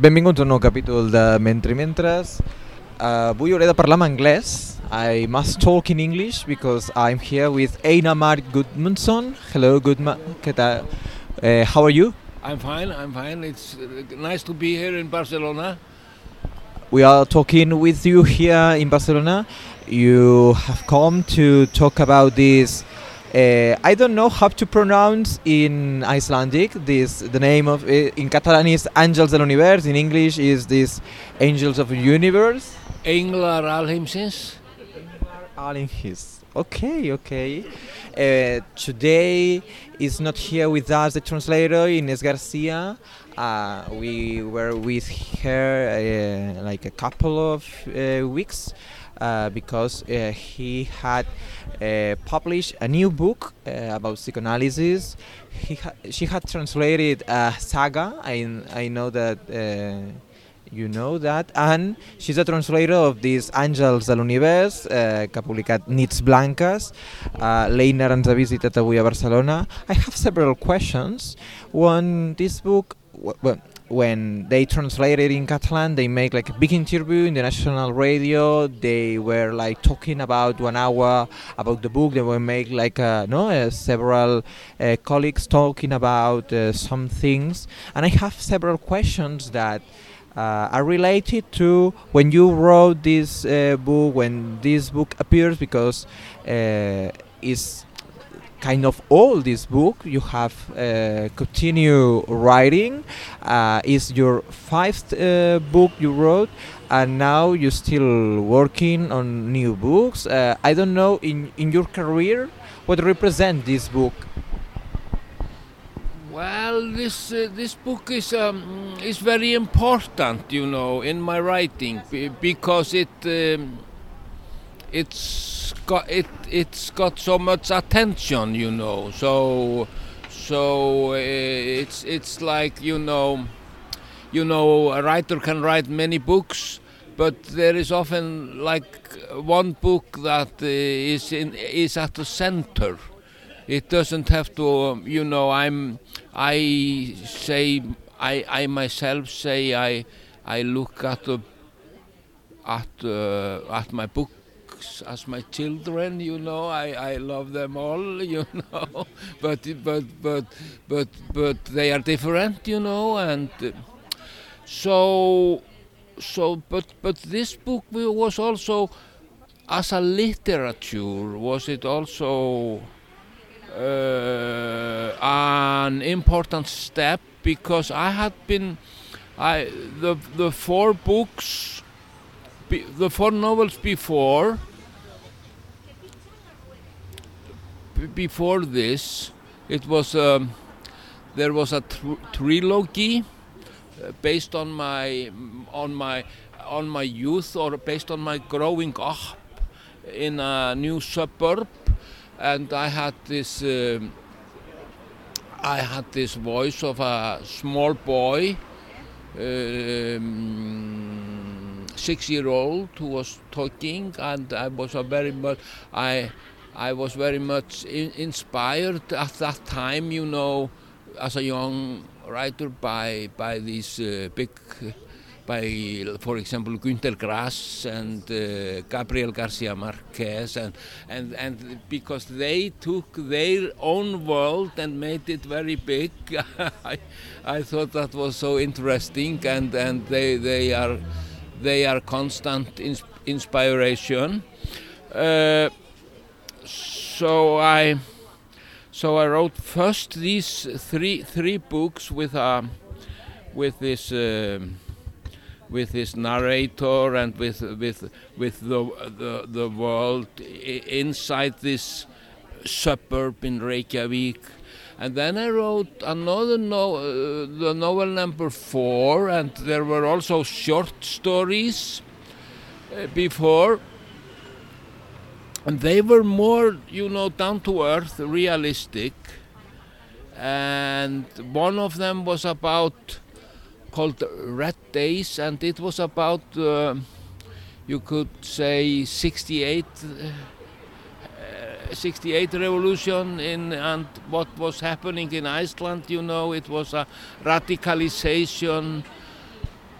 Benvinguts a un nou capítol de Mentre Mentres. Uh, avui hauré de parlar en anglès. I must talk in English because I'm here with Einar Mark Gudmundsson. Hello, Gudma. ¿Qué tal? Uh, how are you? I'm fine, I'm fine. It's uh, nice to be here in Barcelona. We are talking with you here in Barcelona. You have come to talk about this. Uh, I don't know how to pronounce in Icelandic. This the name of it, in Catalan is Angels del Univers. In English is this Angels of the Universe. Englar Alheimsins. Allenhis. Okay, okay. Uh, today is not here with us the translator Ines Garcia. Uh, we were with her uh, like a couple of uh, weeks because uh, he had uh, published a new book uh, about psychoanalysis. Ha- she had translated a saga. I, I know that uh, you know that. And she's a translator of this Àngels de l'Univers, eh, que ha publicat Nits Blanques. Uh, L'Einar ens ha visitat avui a Barcelona. I have several questions. One, this book, well, when they translated in Catalan, they make like a big interview in the national radio. They were like talking about one hour about the book. They were make like uh, no uh, several uh, colleagues talking about uh, some things, and I have several questions that uh, are related to when you wrote this uh, book, when this book appears, because it's kind of all This book you have uh, continue writing. Uh, is your fifth uh, book you wrote, and now you're still working on new books. Uh, I don't know in in your career what represent this book. Well, this uh, this book is um, is very important, you know, in my writing be- because it um, it's got it it's got so much attention, you know. So so uh, it's it's like you know, you know, a writer can write many books, but there is often like one book that uh, in is at the center. It doesn't have to, um, you know. I'm, I say, I, I myself say, I, I look at the, at, uh, at my books as my children. You know, I, I love them all. You know, but but but but but they are different. You know, and uh, so so but but this book was also as a literature was it also uh, an important step because I had been I the the four books be, the four novels before before this it was um, there was a tr- trilogy uh, based on my on my on my youth or based on my growing up in a new suburb. And I had this um, I had this voice of a small boy um, six year old who was talking. And I was a very much I I was very much in, inspired at that time you know as a young writer by by these uh, big by, for example, Günter Grass and uh, Gabriel Garcia Marquez, and, and, and because they took their own world and made it very big, I, I thought that was so interesting, and, and they, they, are, they are constant ins inspiration. Uh, so I so I wrote first these three three books with a with this. Um, with his narrator and with with with the the, the world inside this suburb in Reykjavik. And then I wrote another no, uh, the novel number four, and there were also short stories uh, before. And they were more, you know, down to earth, realistic. And one of them was about called Red Days, and it was about, uh, you could say, 68, uh, 68 revolution in and what was happening in Iceland. You know, it was a radicalization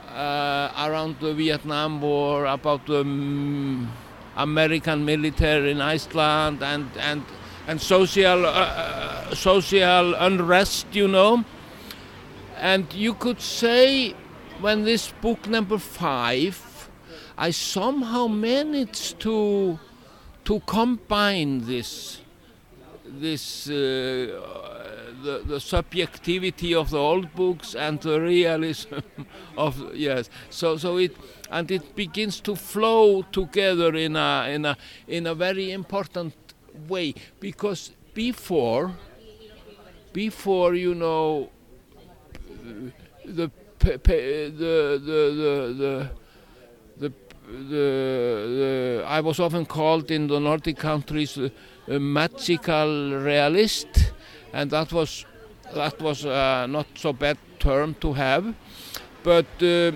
uh, around the Vietnam War, about the um, American military in Iceland, and and and social uh, uh, social unrest, you know. And you could say, when this book number five, I somehow managed to to combine this this uh, the, the subjectivity of the old books and the realism of yes. So so it and it begins to flow together in a in a in a very important way. Because before before you know the the the the the, the I was often called in the Nordic countries uh, a magical realist and that was that was uh, not so bad term to have. But uh,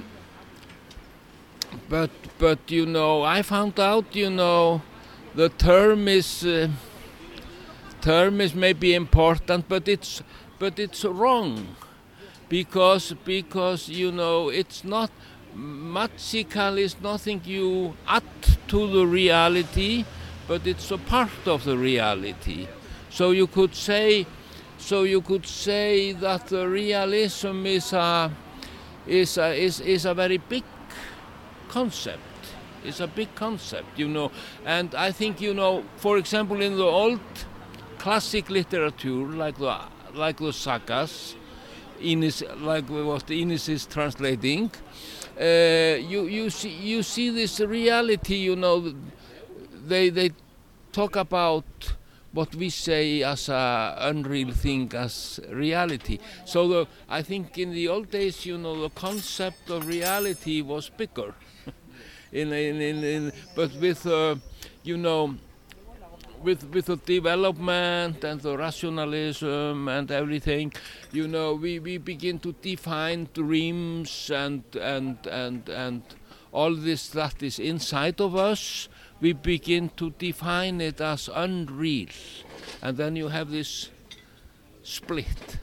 but but you know I found out you know the term is uh, term is maybe important but it's but it's wrong. Because because you know it's not magical is nothing you add to the reality but it's a part of the reality. So you could say so you could say that realism is a, is a, is, is a very big concept. It's a big concept, you know. And I think, you know, for example, in the old classic literature, like the, like the sagas, Ines, like what Ines is translating, uh, you, you, see, you see this reality, you know, they, they talk about what we say as a unreal thing as reality. So the, I think in the old days, you know, the concept of reality was bigger. in, in, in, in, but with, uh, you know, with with the development and the rationalism and everything, you know, we, we begin to define dreams and and and and all this that is inside of us we begin to define it as unreal. And then you have this split.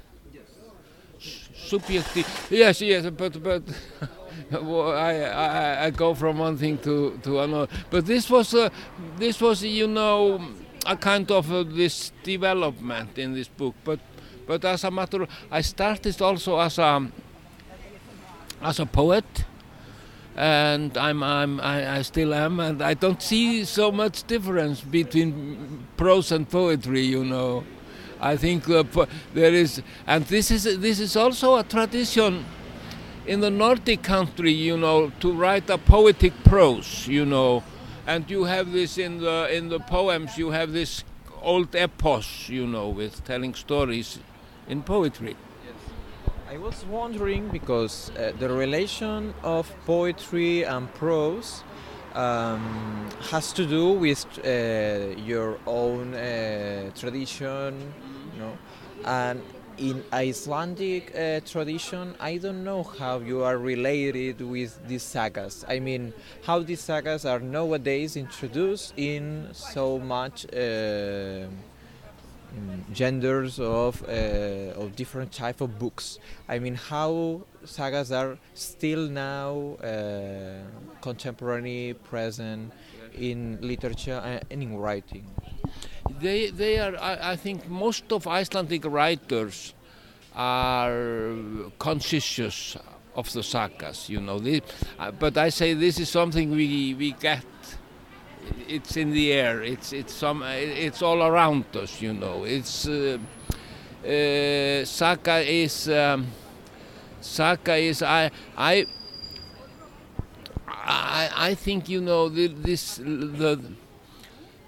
Subjective. Yes, yes, but but I, I I go from one thing to to another. But this was a, this was you know a kind of uh, this development in this book. But but as a matter, of, I started also as a as a poet and I'm, I'm I, I, still am, and I don't see so much difference between prose and poetry. You know, I think uh, there is, and this is this is also a tradition in the Nordic country. You know, to write a poetic prose. You know, and you have this in the in the poems. You have this old epos. You know, with telling stories in poetry. I was wondering because uh, the relation of poetry and prose um, has to do with uh, your own uh, tradition, you know, and in Icelandic uh, tradition, I don't know how you are related with these sagas. I mean, how these sagas are nowadays introduced in so much uh, genders of uh, of different type of books. I mean, how sagas are still now uh, contemporary, present in literature and in writing. They they are. I, I think most of Icelandic writers are conscious of the sagas. You know, they, uh, but I say this is something we we get it's in the air. It's it's some it's all around us. You know. It's uh, uh, Saka is um, Saka is I I. I, I think you know the, this the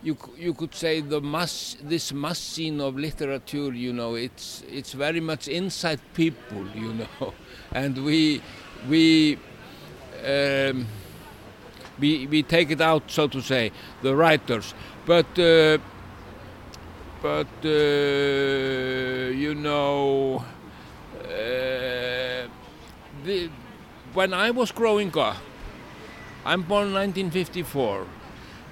you you could say the mass this machine of literature you know it's it's very much inside people you know and we we um, we, we take it out, so to say, the writers. But, uh, but uh, you know, uh, the, when I was growing up, I'm born in 1954,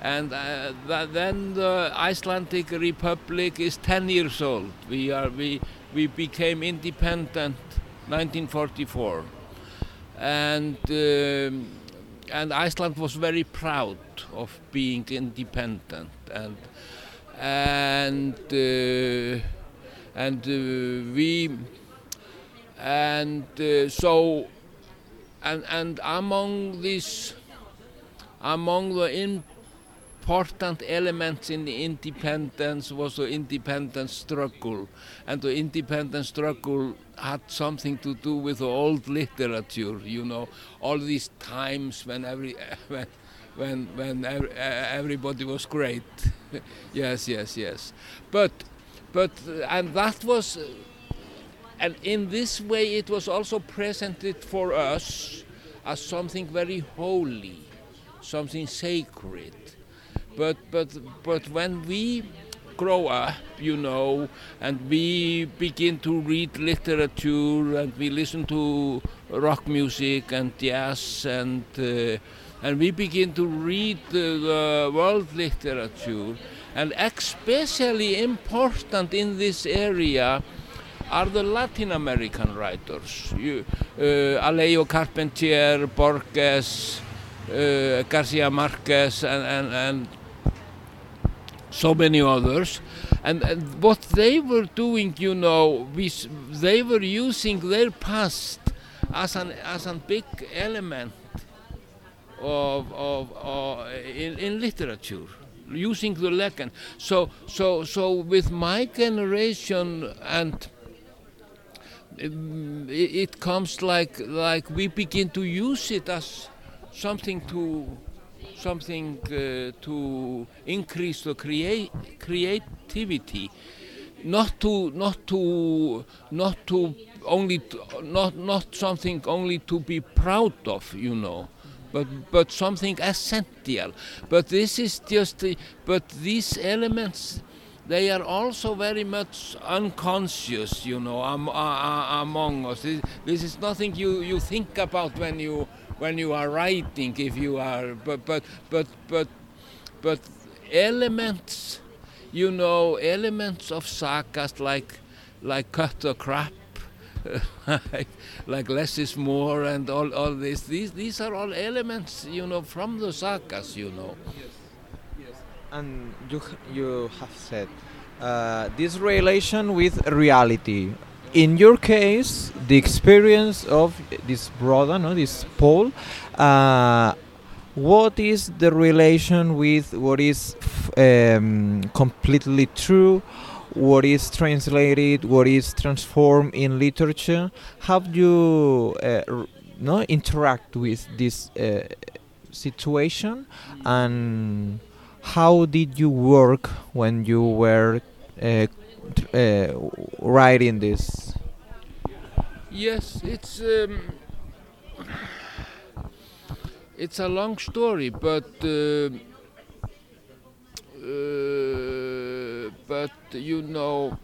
and uh, then the Icelandic Republic is 10 years old. We are we we became independent 1944 and um, and Iceland was very proud of being independent. And and uh, and uh, we and uh, so and and among these among the important elements in the independence was the independence struggle. And the independence struggle had something to do with the old literature you know. All these times when every when when when every, everybody was great. Yes yes yes. But but and that was and in this way it was also presented for us as something very holy something sacred but but but when we grow up you know and we begin to read literature and we listen to rock music and jazz and uh, and we begin to read the, the world literature and especially important in this area are the Latin American writers. You, uh, Alejo Carpentier, Borges uh, Garcia Marquez and, and, and so many others. And, and, what they were doing, you know, we, they were using their past as an as a big element of, of, of in, in literature, using the legend. So so so with my generation and um, it, it comes like like we begin to use it as something to something uh, to increase the create creativity. Not to not to not to only to, not not something only to be proud of you know but but something essential. But this is just but these elements they are also very much unconscious you know am, uh, among us. This, this is nothing you you think about when you when you are writing if you are but but but but but elements you know elements of sagas like like cut the crap like, like less is more and all, all this these these are all elements you know from the sagas you know yes, yes. and you you have said uh, this relation with reality in your case, the experience of this brother, no, this Paul, uh, what is the relation with what is um, completely true, what is translated, what is transformed in literature? How do you uh, no interact with this uh, situation, and how did you work when you were uh, writing this? Yes, it's um, it's a long story, but uh, uh, but you know,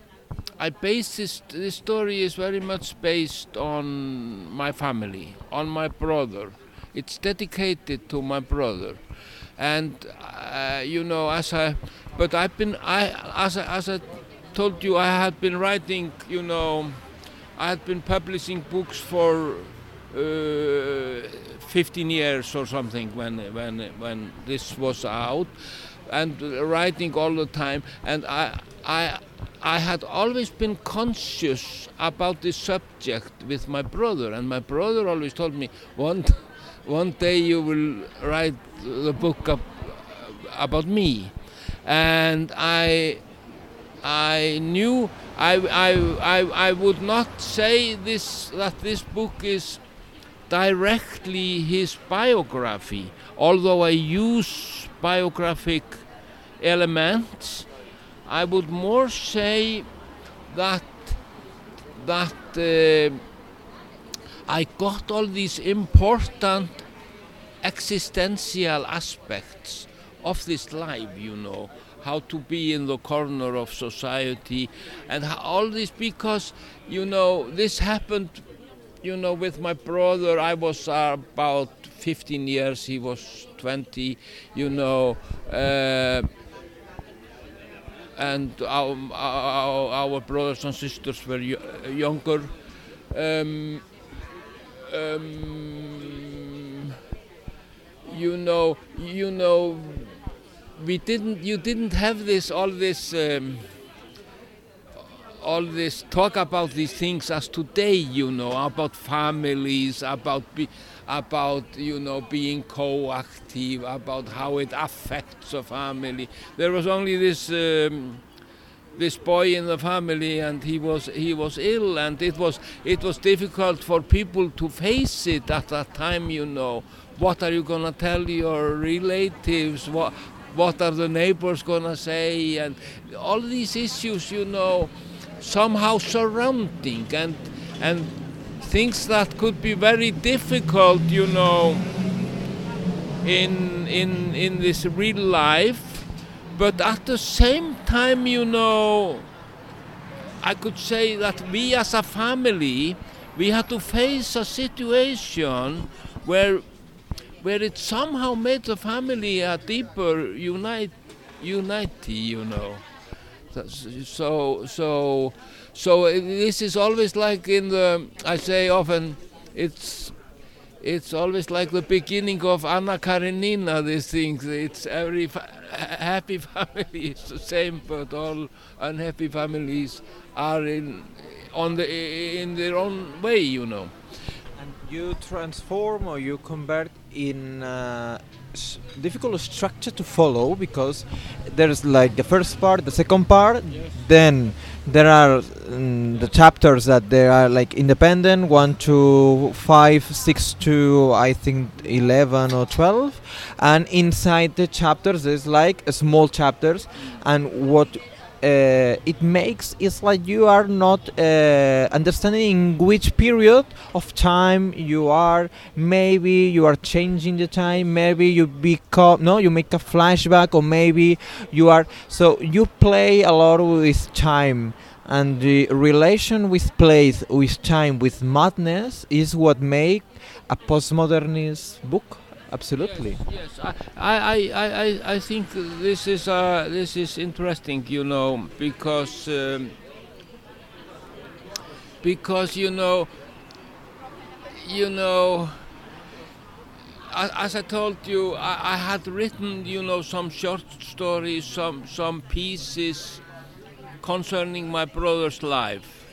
I base this. Story is very much based on my family, on my brother. It's dedicated to my brother, and uh, you know, as I, but I've been I as a, as a told you I had been writing, you know, I had been publishing books for uh, 15 years or something when when when this was out, and writing all the time. And I I I had always been conscious about this subject with my brother, and my brother always told me one one day you will write the book up, about me, and I I knew I, I, I, I would not say this that this book is directly his biography, although I use biographic elements. I would more say that that uh, I got all these important existential aspects of this life, you know how to be in the corner of society, and all this because, you know, this happened, you know, with my brother. I was uh, about 15 years, he was 20, you know. Uh, and our, our, our, brothers and sisters were younger. Um, um, you know, you know, we didn't, you didn't have this, all this, um, all this talk about these things as today, you know, about families, about be, about you know being co-active, about how it affects a family. There was only this um, this boy in the family, and he was he was ill, and it was it was difficult for people to face it at that time, you know. What are you gonna tell your relatives? What what are the neighbors gonna say? And all these issues, you know somehow surrounding and and things that could be very difficult, you know, in in in this real life, but at the same time, you know, I could say that we as a family, we had to face a situation where where it somehow made the family a deeper unite unity, you know. So, so, so this is always like in the. I say often, it's, it's always like the beginning of Anna Karenina. These things. It's every fa happy family is the same, but all unhappy families are in, on the in their own way, you know. You transform or you convert in. Uh, difficult structure to follow because there's like the first part, the second part, yes. then there are um, the chapters that they are like independent one to five six to i think 11 or 12 and inside the chapters there's like small chapters and what uh, it makes it's like you are not uh, understanding in which period of time you are. Maybe you are changing the time maybe you become no you make a flashback or maybe you are so you play a lot with time. And the relation with place with time with madness is what make a postmodernist book absolutely. Yes, yes. I, I, I, I think this is uh, this is interesting, you know, because um, because you know, you know, as I told you, I, I had written, you know, some short stories, some some pieces concerning my brother's life,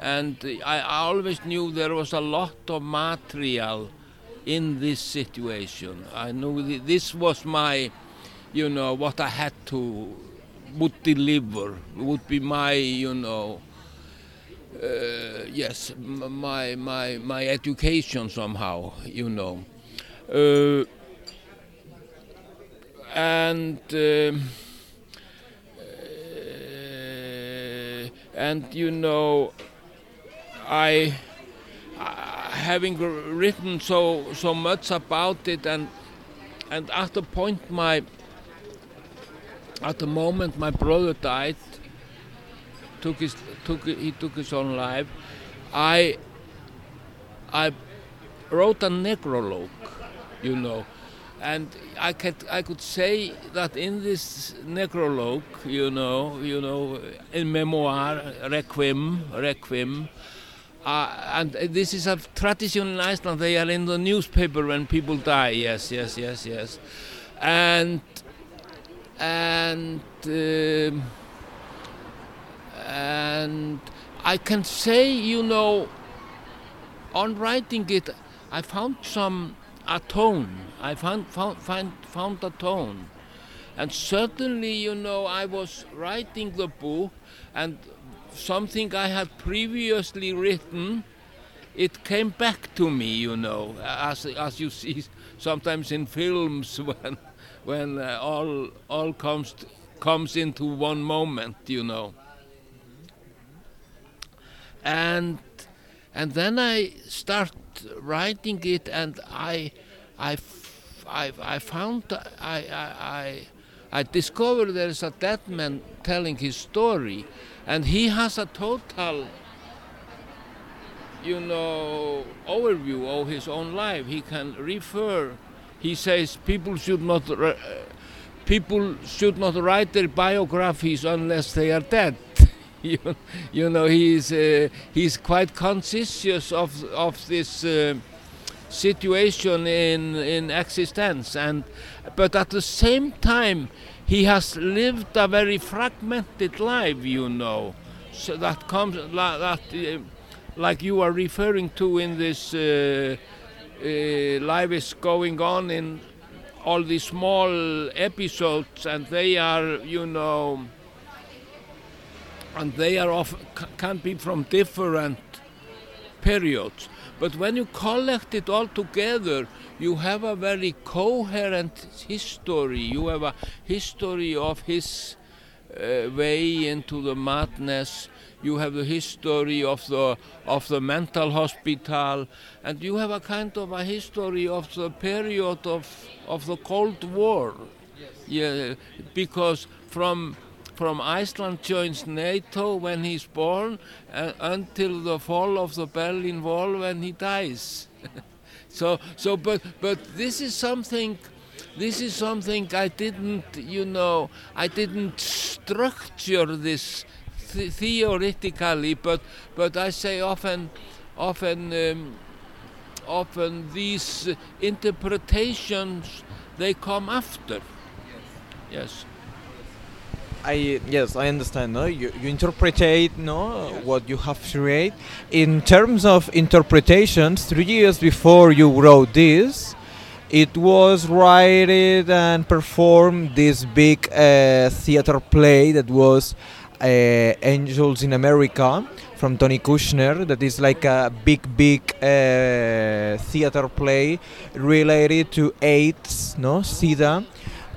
and I, I always knew there was a lot of material in this situation. I knew this was my, you know, what I had to would deliver would be my, you know, uh, yes, my my my education somehow, you know, uh, and. Um, uh, and you know, I having written so so much about it and and at the point my at the moment my brother died took his took he took his own life I I wrote a necrologue you know. And I could I could say that in this necrologue you know you know in memoir requiem requiem uh, and this is a tradition in Iceland. They are in the newspaper when people die. Yes, yes, yes, yes. And and uh, and I can say, you know, on writing it, I found some a tone. I found found find, found a tone, and certainly, you know, I was writing the book and something I had previously written, it came back to me, you know, as, as you see sometimes in films when, when uh, all, all comes, comes into one moment, you know. And, and then I start writing it and I, I, I, I found, I, I discovered there is a dead man telling his story and he has a total you know overview of his own life. He can refer he says people should not uh, people should not write their biographies unless they are dead. You, you know he's uh, he's quite conscious of of this uh, situation in in existence and but at the same time he has lived a very fragmented life you know. So that comes like that uh, like you are referring to in this uh, uh, life is going on in all these small episodes and they are you know and they are of can be from different periods but when you collect it all together, you have a very coherent history. You have a history of his uh, way into the madness. You have the history of the of the mental hospital, and you have a kind of a history of the period of of the Cold War. Yes. Yeah, because from from Iceland joins NATO when he's born uh, until the fall of the Berlin Wall when he dies. so, so, but, but this is something, this is something I didn't, you know, I didn't structure this th theoretically, but, but I say often, often, um, often these interpretations they come after. Yes. I yes, I understand. No, you, you interpretate no what you have to read. In terms of interpretations, three years before you wrote this, it was written and performed this big uh, theater play that was uh, Angels in America from Tony Kushner. That is like a big, big uh, theater play related to AIDS, no, SIDA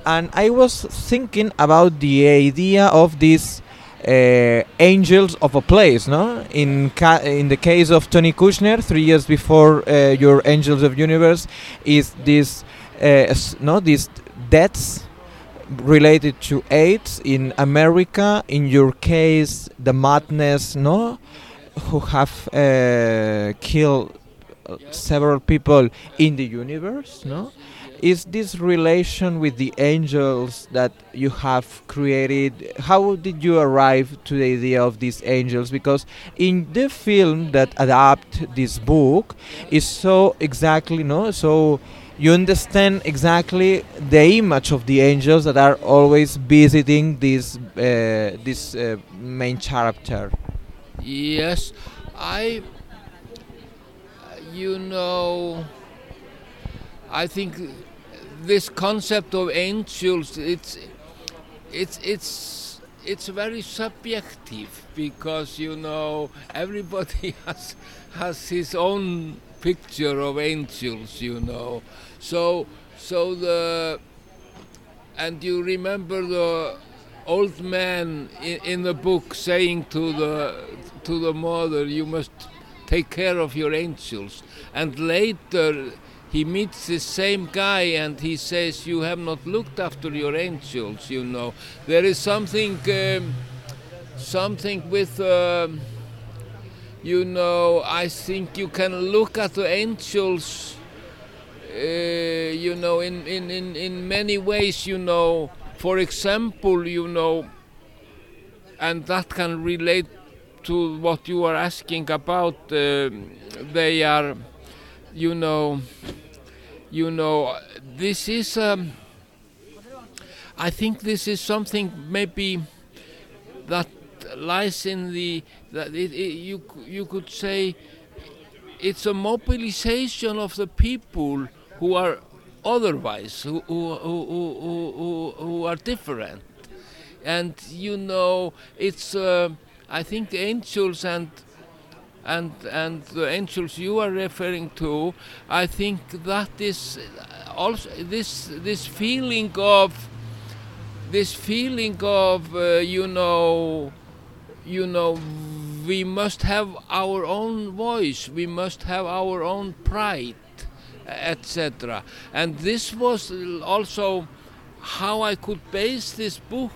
and I was thinking about the idea of these uh, angels of a place, no? In in the case of Tony Kushner, three years before uh, your Angels of Universe, is this uh, no these deaths related to AIDS in America. In your case, the madness, no, who have uh, killed several people in the universe, no is this relation with the angels that you have created how did you arrive to the idea of these angels? Because in the film that adapt this book is so exactly no so you understand exactly the image of the angels that are always visiting this uh, this uh, main character. Yes i you know I think this concept of angels, it's it's it's it's very subjective because you know everybody has has his own picture of angels, you know. So so the and you remember the old man in, in the book saying to the to the mother, "You must take care of your angels," and later he meets the same guy and he says, You have not looked after your angels, you know. There is something, um, something with, uh, you know, I think you can look at the angels, uh, you know, in, in, in, in many ways, you know. For example, you know, and that can relate to what you are asking about, uh, they are you know, you know, this is. Um, I think this is something maybe that lies in the that it, it, you you could say it's a mobilization of the people who are otherwise who who who who, who, are different and you know it's uh, I think angels and and and the angels you are referring to, I think that is also this this feeling of this feeling of uh, you know you know we must have our own voice, we must have our own pride, etc. And this was also how I could base this book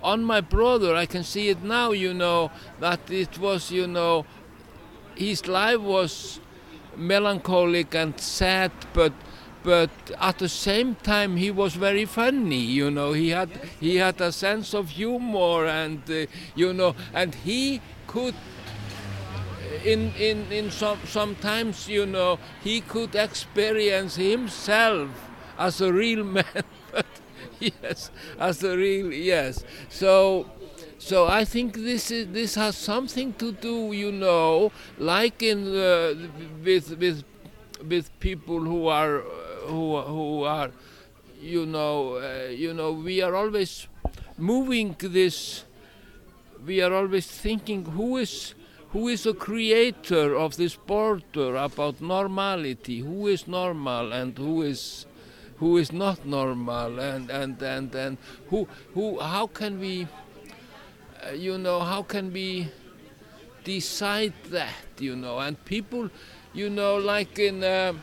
on my brother. I can see it now, you know, that it was, you know, his life was melancholic and sad, but but at the same time he was very funny. You know, he had he had a sense of humor, and uh, you know, and he could in in in some sometimes you know he could experience himself as a real man but yes as a real yes so so I think this is this has something to do you know like in the, with with with people who are who who are you know uh, you know we are always moving this we are always thinking who is who is the creator of this border about normality who is normal and who is who is not normal and and and, and who who how can we uh, you know how can we decide that you know? And people you know like in uh,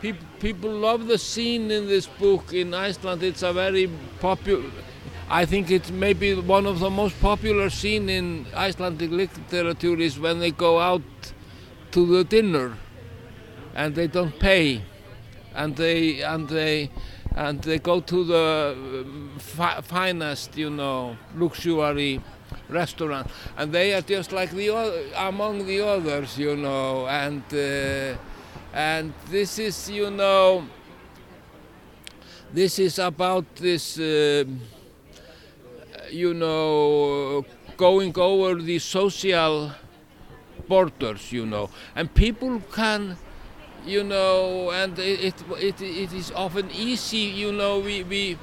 people people love the scene in this book. In Iceland it's a very popular I think it's maybe one of the most popular scene in Icelandic literature is when they go out to the dinner and they don't pay. And they and they and they go to the fi finest you know luxury restaurant. And they are just like the other, among the others you know. And uh, and this is you know this is about this uh, you know going over the social borders you know. And people can you know and it, it, it is often easy you know we, we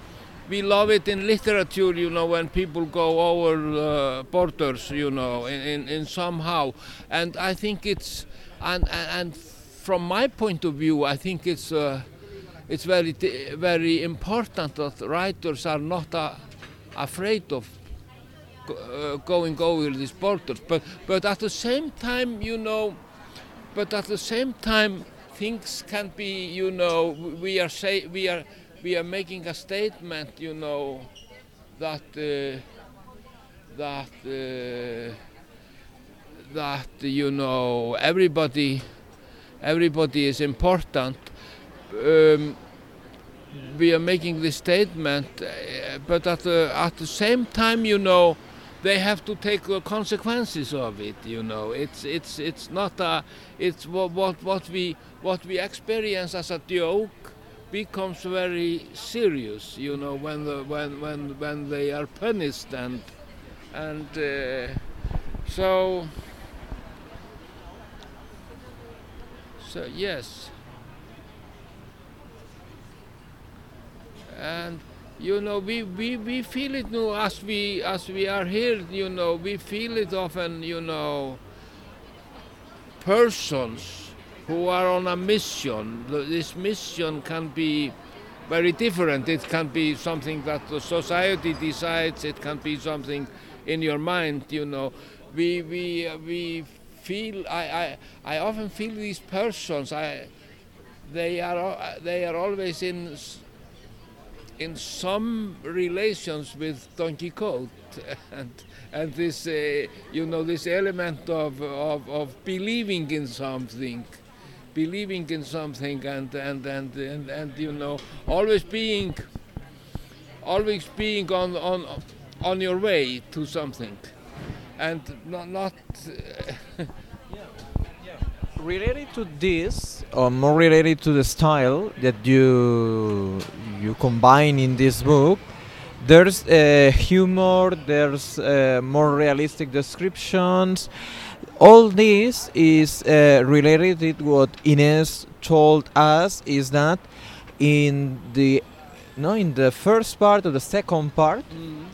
we love it in literature you know when people go over uh, borders you know in, in, in somehow. And I think it's and and from my point of view I think it's uh, it's very very important that writers are not uh, afraid of uh, going over these borders. But but at the same time you know but at the same time things can be you know we are say we are we are making a statement you know that uh, that uh, that you know everybody everybody is important. Um, we are making this statement uh, but at the at the same time you know they have to take the consequences of it you know. It's it's it's not a it's what what, what we what we experience as a joke becomes very serious you know when the when when when they are punished and and uh, so so yes. And you know we, we, we feel it now as we as we are here you know we feel it often you know persons who are on a mission. This mission can be very different. It can be something that the society decides. It can be something in your mind you know. We we we feel i i, I often feel these persons i they are they are always in in some relations with Don Quixote. And and this uh, you know this element of, of, of believing in something believing in something and and, and and and you know always being always being on on on your way to something. And not not uh, related to this or more related to the style that you you combine in this book there's uh, humor there's uh, more realistic descriptions all this is uh, related to what Ines told us is that in the no in the first part or the second part mm,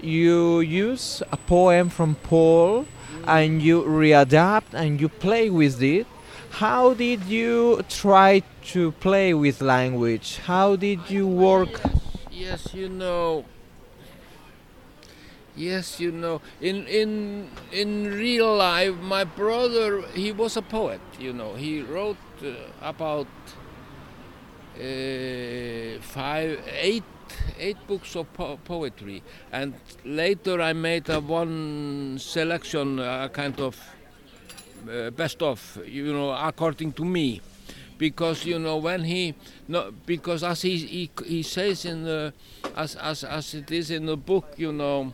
you use a poem from Paul and you readapt and you play with it. How did you try to play with language? How did you work? yes, yes you know yes you know in in in real life my brother he was a poet you know. He wrote uh, about uh, five eight eight books of po- poetry. And later i made a one selection a kind of uh, best of you know according to me. Because you know when he no because as he he, he says in the as, as as it is in the book you know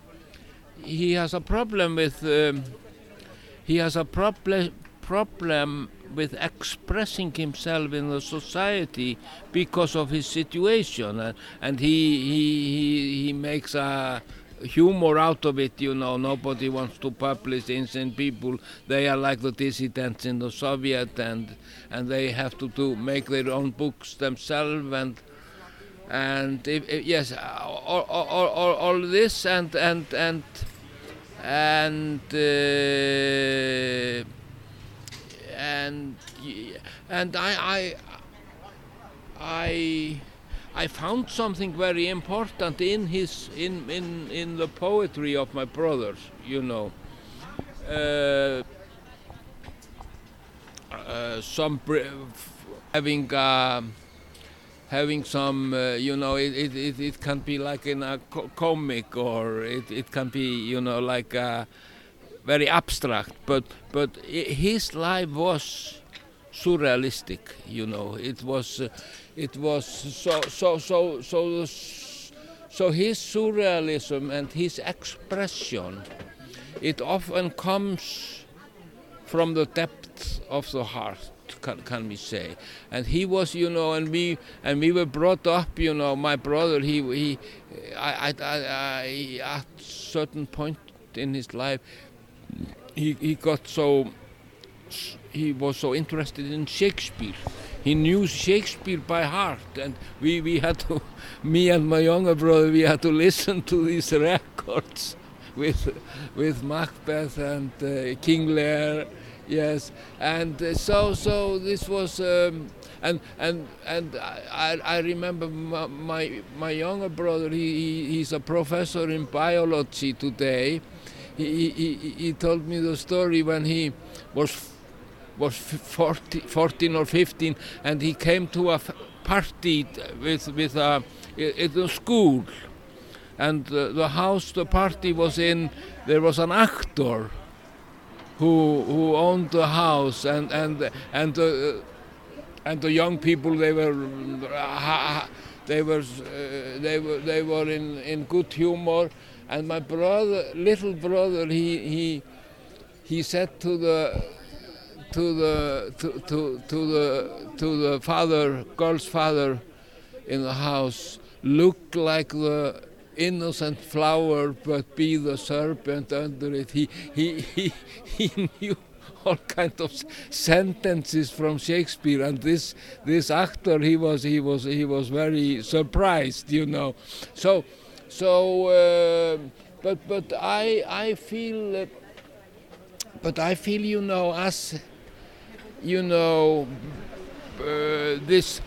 he has a problem with um, he has a problem problem with expressing himself in the society because of his situation, and, and he, he he he makes a humor out of it. You know, nobody wants to publish insane people. They are like the dissidents in the Soviet, and and they have to do make their own books themselves and. And if, if, yes, all, all, all, all this and and and and uh, and and I, I I I found something very important in his in in in the poetry of my brothers. You know, uh, uh, some having. Having some, uh, you know, it, it, it, it, can be like in a co comic or it, it can be, you know, like very abstract. But, but his life was surrealistic, you know. It was, uh, it was so, so, so, so, so his surrealism and his expression, it often comes from the depth of the heart can, can we say? And he was, you know, and we and we were brought up, you know. My brother, he he, I, I, I, at certain point in his life, he he got so he was so interested in Shakespeare. He knew Shakespeare by heart, and we, we had to, me and my younger brother, we had to listen to these records with with Macbeth and uh, King Lear Yes, and uh, so so this was, um, and and and I, I remember my, my, my younger brother. He, he's a professor in biology today. He, he, he told me the story when he was was 40, 14 or 15, and he came to a party with with a in a school, and the, the house the party was in. There was an actor who who owned the house and and and the and the young people they were they were uh, they were they were in in good humor. And my brother little brother he he he said to the to the to, to, to the to the father girl's father in the house look like the innocent flower, but be the serpent under it. He, he, he, he knew all kind of sentences from Shakespeare, and this this actor he was he was he was very surprised, you know. So so, uh, but but I I feel. Uh, but I feel, you know, as you know, uh, this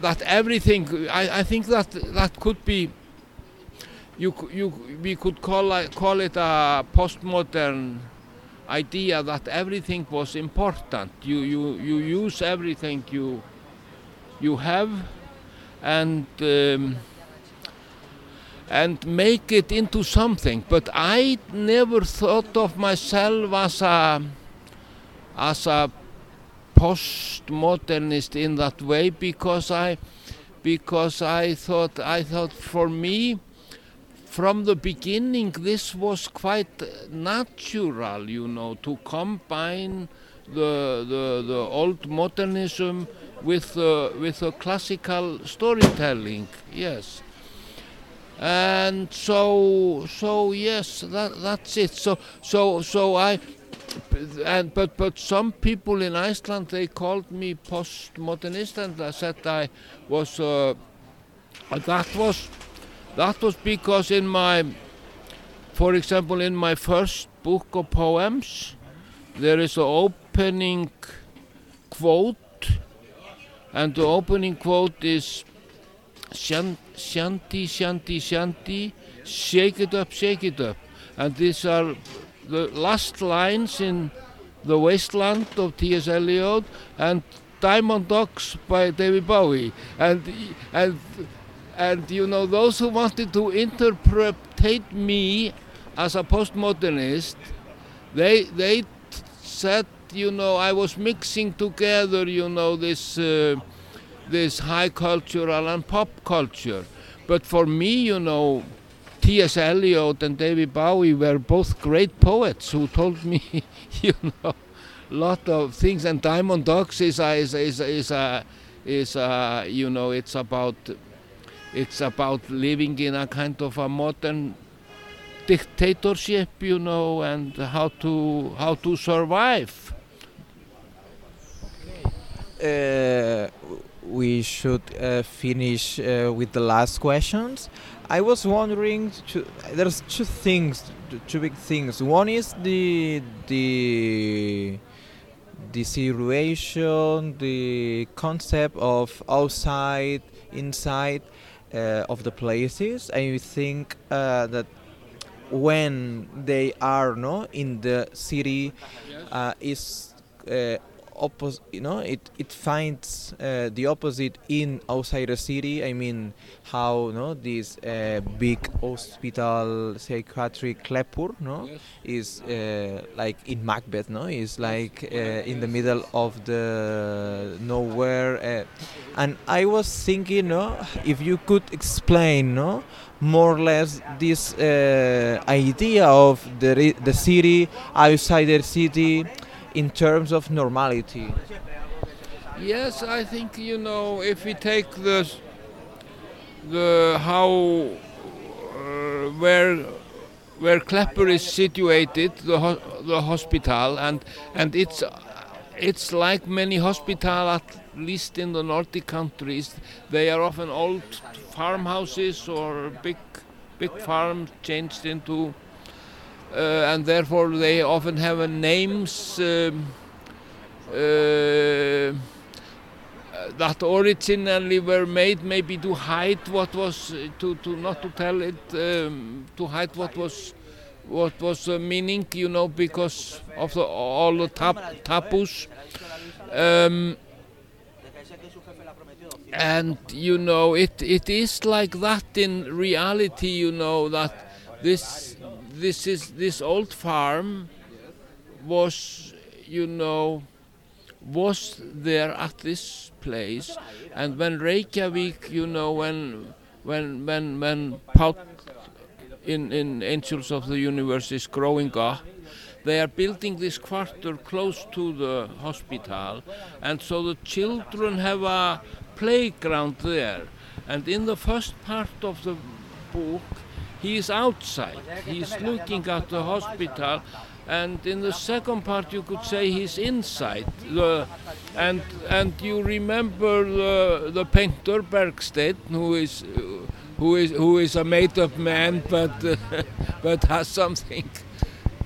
that everything. I, I think that that could be you, you, we could call, call it a postmodern idea that everything was important. You, you, you use everything you, you have and, um, and make it into something. But I never thought of myself as a, as a postmodernist in that way because I, because I thought, I thought for me, from the beginning this was quite natural, you know, to combine the, the, the old modernism with, uh, with the classical storytelling, yes. And so, so yes, that, that's it. So, so, so I, and but but some people in Iceland they called me postmodernist, and I said I was. Uh, that was that was because in my, for example, in my first book of poems, there is an opening quote, and the opening quote is Shanti, Shanti, Shanti, shake it up, shake it up. And these are the last lines in The Wasteland of T.S. Eliot and Diamond Dogs by David Bowie. And, and and you know, those who wanted to interpret me as a postmodernist, they they said, you know, I was mixing together, you know, this uh, this high cultural and pop culture. But for me, you know, T.S. Eliot and David Bowie were both great poets who told me, you know, lot of things. And Diamond Dogs is a, is a, is a, is a, is a you know it's about it's about living in a kind of a modern dictatorship, you know, and how to how to survive. Uh, we should uh, finish uh, with the last questions. I was wondering, to, there's two things, two big things. One is the the the situation, the concept of outside, inside of the places. I think uh, that when they are no in the city uh, is uh, opposite you know it it finds uh, the opposite in outside the city. I mean how no this uh, big hospital psychiatric Klepur no is uh, like in macbeth no is like uh, in the middle of the nowhere uh, and i was thinking no if you could explain no more or less this uh, idea of the the city outside the city in terms of normality. Yes, I think you know if we take the the how uh, where where Klepper is situated, the ho- the hospital, and and it's it's like many hospital at least in the Nordic countries. They are often old farmhouses or big big farms changed into. Uh, and therefore they often have names um, uh, that originally were made maybe to hide what was to, to not to tell it um, to hide what was what was the meaning you know because of the, all the tab taboos. Um, and you know it it is like that in reality you know that this this is this old farm was you know was there at this place. And when Reykjavik you know when when when when Páll in in Angels of the Universe is growing up they are building this quarter close to the hospital. And so the children have a playground there. And in the first part of the book he is outside. He is looking at the hospital and in the second part you could say he's inside the and and you remember the the painter Bergstein who is who is who is a made up man but uh, but has something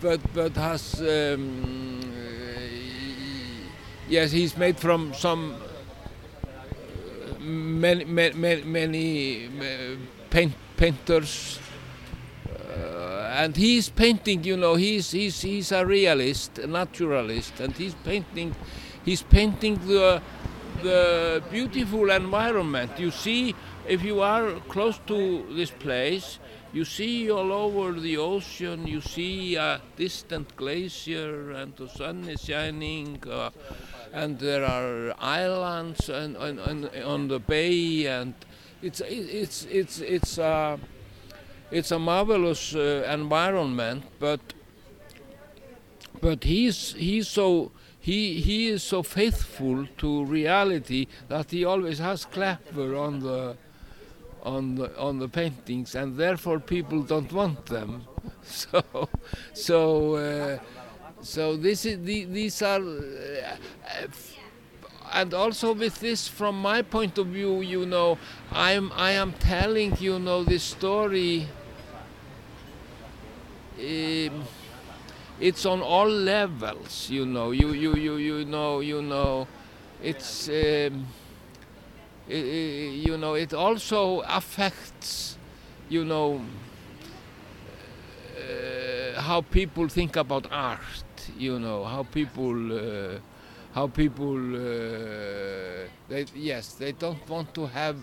but but has um, yes he's made from some uh, many many many, many uh, paint, painters. uh, and he's painting you know he's he's he's a realist a naturalist and he's painting he's painting the the beautiful environment. You see if you are close to this place you see all over the ocean you see a distant glacier and the sun is shining uh, and there are islands and, and, and on the bay and it's it's it's it's uh, it's a marvelous uh, environment, but but he's he's so he he is so faithful to reality that he always has Klepper on the on the on the paintings, and therefore people don't want them. So so uh, so this is the, these are. Uh, and also with this from my point of view you know i'm i am telling you know this story um, it's on all levels you know. You you you you know you know. It's um, i- i- you know it also affects you know uh, how people think about art you know. How people uh, how people uh, they yes they don't want to have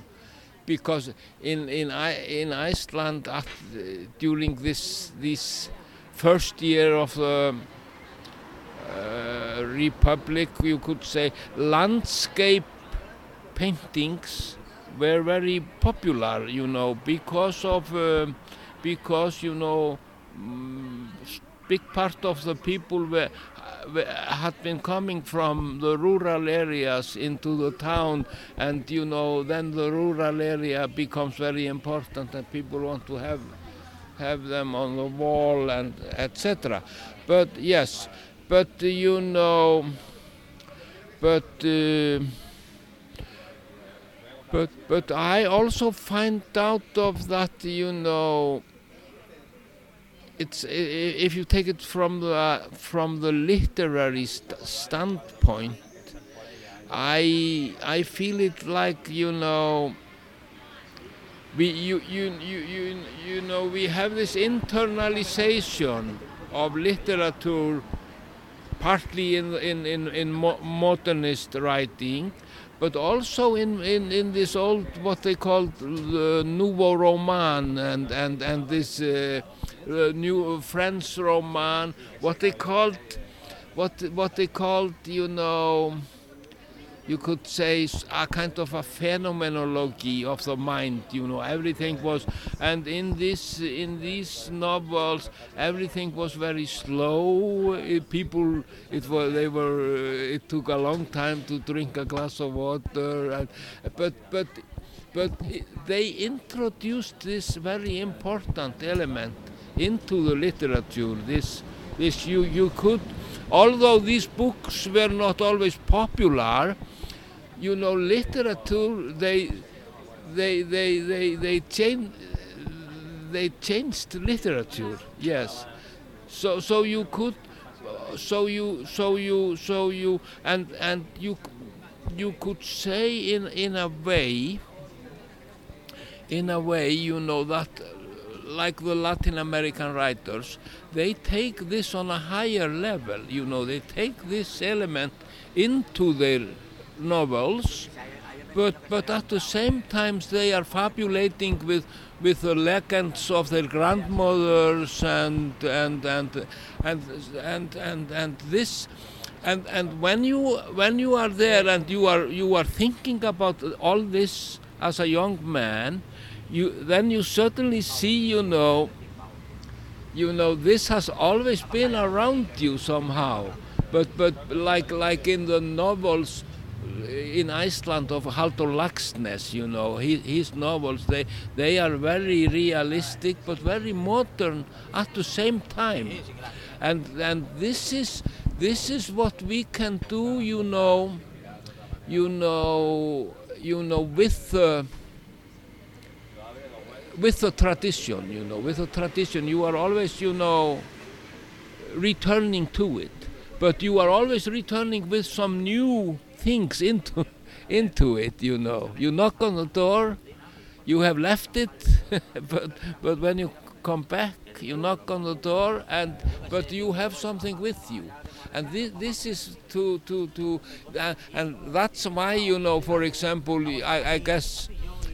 because in in I, in Iceland at, uh, during this this first year of the uh, republic you could say landscape paintings were very popular you know because of um because you know mm, big part of the people were, were, had been coming from the rural areas into the town, and you know, then the rural area becomes very important, and people want to have have them on the wall and etc. But yes, but uh, you know, but. Uh, but but I also find out of that you know it's if you take it from the from the literary st standpoint I I feel it like you know we you you you you you know we have this internalization of literature partly in in in, in mo modernist writing but also in, in, in this old what they called the nouveau roman and and and this uh, uh, new French roman what they called what what they called you know you could say a kind of a phenomenology of the mind you know everything was and in this in these novels everything was very slow. It, people it was they were uh, it took a long time to drink a glass of water and, but but but they introduced this very important element into the literature this this you you could although these books were not always popular you know, literature, they, they, they, they, they, change, they changed literature, yes. So, so you could, so you, so you, so you, and, and you, you could say in, in a way, in a way, you know, that like the Latin American writers, they take this on a higher level, you know, they take this element into their novels, but, but at the same time they are fabulating with, with the legends of their grandmothers and, and, and, and, and, and, and this and and when you when you are there and you are you are thinking about all this as a young man you then you certainly see you know you know this has always been around you somehow but but like like in the novels in Iceland of Halldór Laxness, you know, his, his, novels, they, they are very realistic but very modern at the same time. And, and this, is, this is what we can do, you know, you know, you know, with the, with the tradition, you know, with the tradition, you are always, you know, returning to it. But you are always returning with some new things into into it you know you knock on the door you have left it but but when you come back you knock on the door and but you have something with you and this, this is to to to uh, and that's why you know for example I, I guess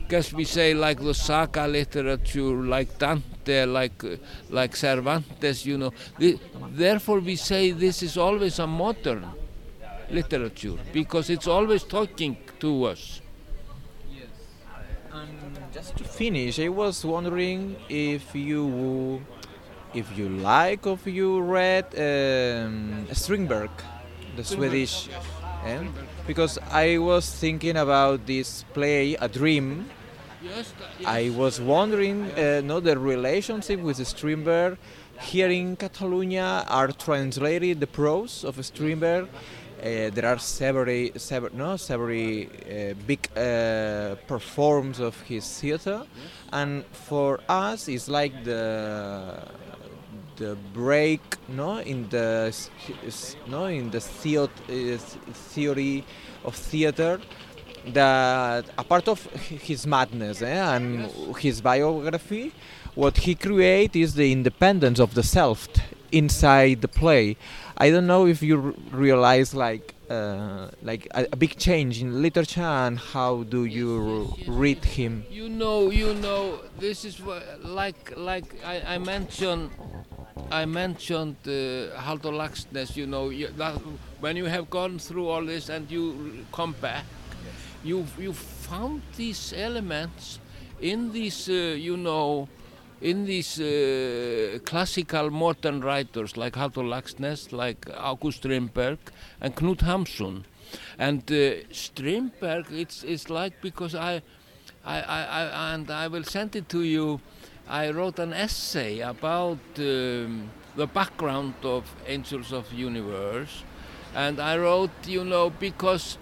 guess we say like the saga literature like Dante like uh, like Cervantes you know the, therefore we say this is always a modern literature because it's always talking to us. Yes. And just to finish, I was wondering if you if you like or if you read um, Strindberg, the Swedish, eh? because I was thinking about this play, A Dream. Yes, yes. I was wondering, uh, no, the relationship with Strindberg. Here in Catalonia are translated the prose of Strindberg uh, there are several, several, no, several uh, big uh, performs of his theater, and for us, it's like the the break, no, in the no, in the theory of theater that a part of his madness eh, and his biography, what he creates is the independence of the self inside the play. I don't know if you realize like uh, like a, a, big change in literature and how do you read him? You know, you know, this is like like I, I mentioned. I mentioned uh, Halldór Laxness. You know, you, that when you have gone through all this and you come back, you you found these elements in these, uh, you know, in these uh, classical modern writers like Halldór Laxness, like August Strindberg, and Knut Hamsun. And uh, Strindberg, it's it's like because I, I, I, I, and I will send it to you. I wrote an essay about um, the background of Angels of Universe, and I wrote, you know, because,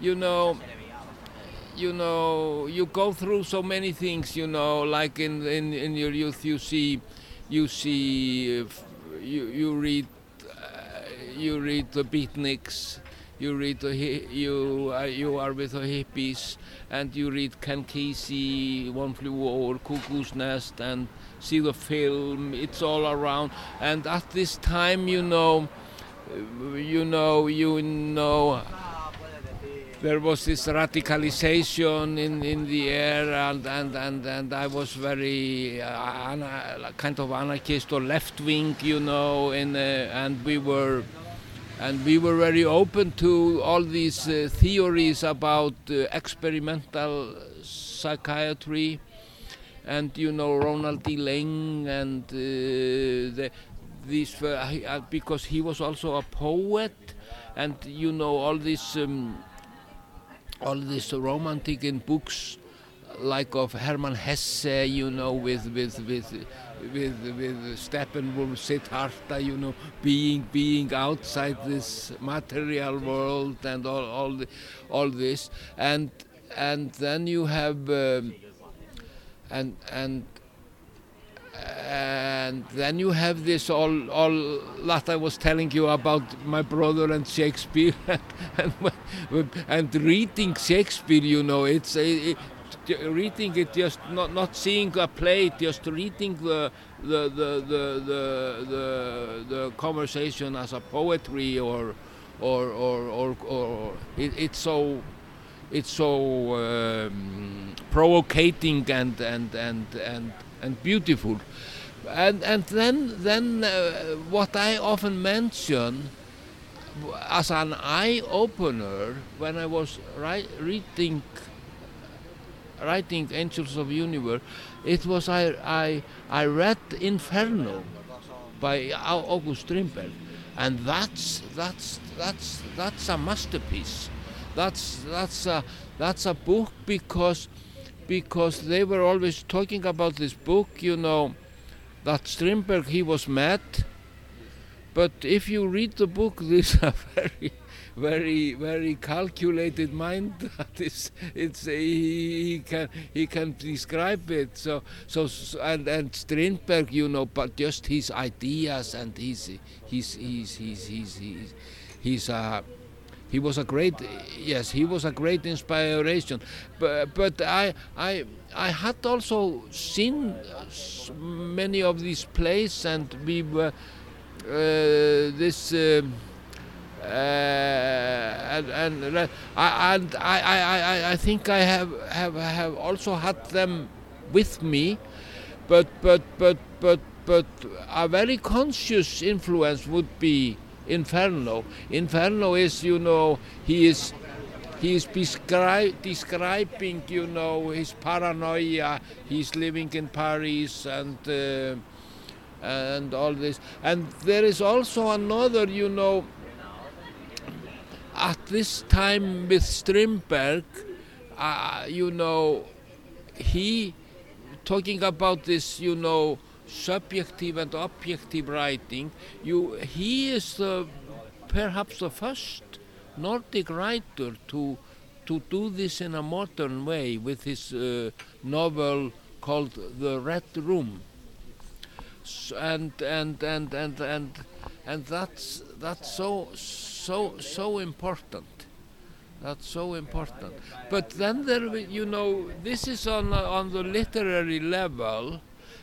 you know, you know, you go through so many things, you know, like in in, in your youth, you see, you see, uh, you you read, uh, you read the beatniks, you read you uh, you are with the hippies, and you read Ken Kesey, One Flew Over Cuckoo's Nest, and see the film. It's all around, and at this time, you know, you know, you know there was this radicalization in, in the air and, and, and, and I was very uh, kind of anarchist or left wing, you know, in, uh, and we were and we were very open to all these uh, theories about uh, experimental psychiatry and you know Ronald D. Ling and uh, the, these uh, because he was also a poet and you know all this um, all this romantic in books like of Hermann Hesse, you know, with with with with with Steppenwolf, Siddhartha, you know, being being outside this material world and all all the, all this, and and then you have um, and and and then you have this all all that I was telling you about my brother and Shakespeare and and, and reading Shakespeare you know it's it, reading it just not not seeing a play just reading the the the the the, the, the conversation as a poetry or or or or, or it, it's so it's so um, provocating and and and and and beautiful. And and then then uh, what I often mention as an eye opener when I was ri- reading writing Angels of Universe, it was I I I read Inferno by August Strindberg, and that's that's that's that's a masterpiece. That's that's a that's a book because because they were always talking about this book, you know, that Strindberg he was mad. But if you read the book, this is a very, very, very calculated mind. That is, it's he, he can he can describe it. So so and and Strindberg, you know, but just his ideas and his his his his his he's, he's a he was a great yes he was a great inspiration but, but I, I I had also seen many of these plays and we were uh, this uh, uh, and, and, I, and I, I, I think I have, have have also had them with me but but but but but a very conscious influence would be Inferno. Inferno is, you know, he is he is descri describing, you know, his paranoia. He's living in Paris and uh, and all this. And there is also another, you know, at this time with Strindberg, uh, you know, he talking about this, you know, subjective and objective writing, you, he is the, perhaps the first Nordic writer to, to do this in a modern way with his uh, novel called The Red Room. So, and, and, and, and, and, and that's, that's so, so, so important. That's so important. But then there, you know, this is on, on the literary level,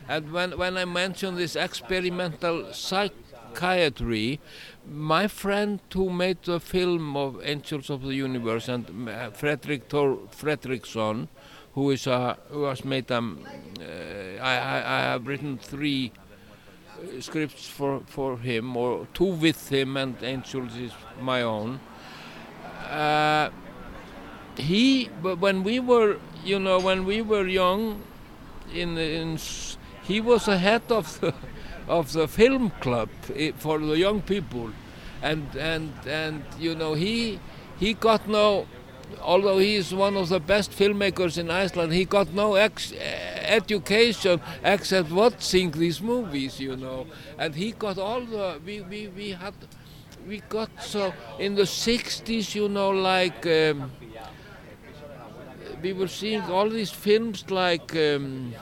and when, when I mention this experimental psychiatry, my friend who made the film of Angels of the Universe and uh, Frederick Thor Fredriksson, who is a, who has made um, uh, I, I, I have written three uh, scripts for, for him, or two with him, and Angels is my own. Uh, he, when we were, you know, when we were young, in in he was the head of the of the film club i- for the young people, and and and you know he he got no. Although he is one of the best filmmakers in Iceland, he got no ex- eh, education except watching these movies, you know. And he got all the we we, we had we got so in the 60s, you know, like um, we were seeing all these films like um,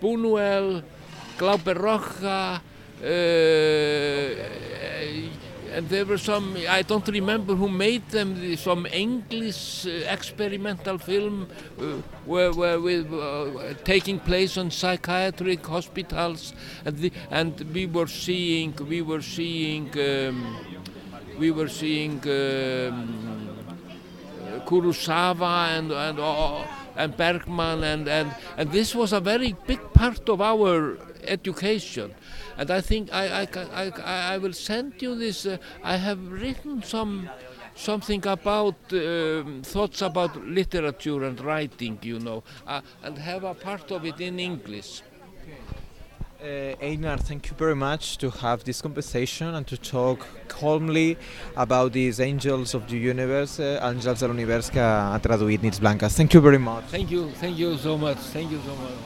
Buñuel, Glauber Rocha, uh, and there were some, I don't remember who made them, the- some English uh, experimental film uh, where, where with, uh, taking place on psychiatric hospitals, and, the, and we were seeing, we were seeing, um, we were seeing um, Kurosawa and and uh, and Bergman and, and and this was a very big part of our education and I think I I, I, I- will send you this uh, I have written some something about um, thoughts about literature and writing you know uh, and have a part of it in English Uh, Einar, thank you very much to have this conversation and to talk calmly about these angels of the universe, uh, àngels de l'univers que ha traduït Nits Blanques. Thank you very much. thank you thank you so much thank you so much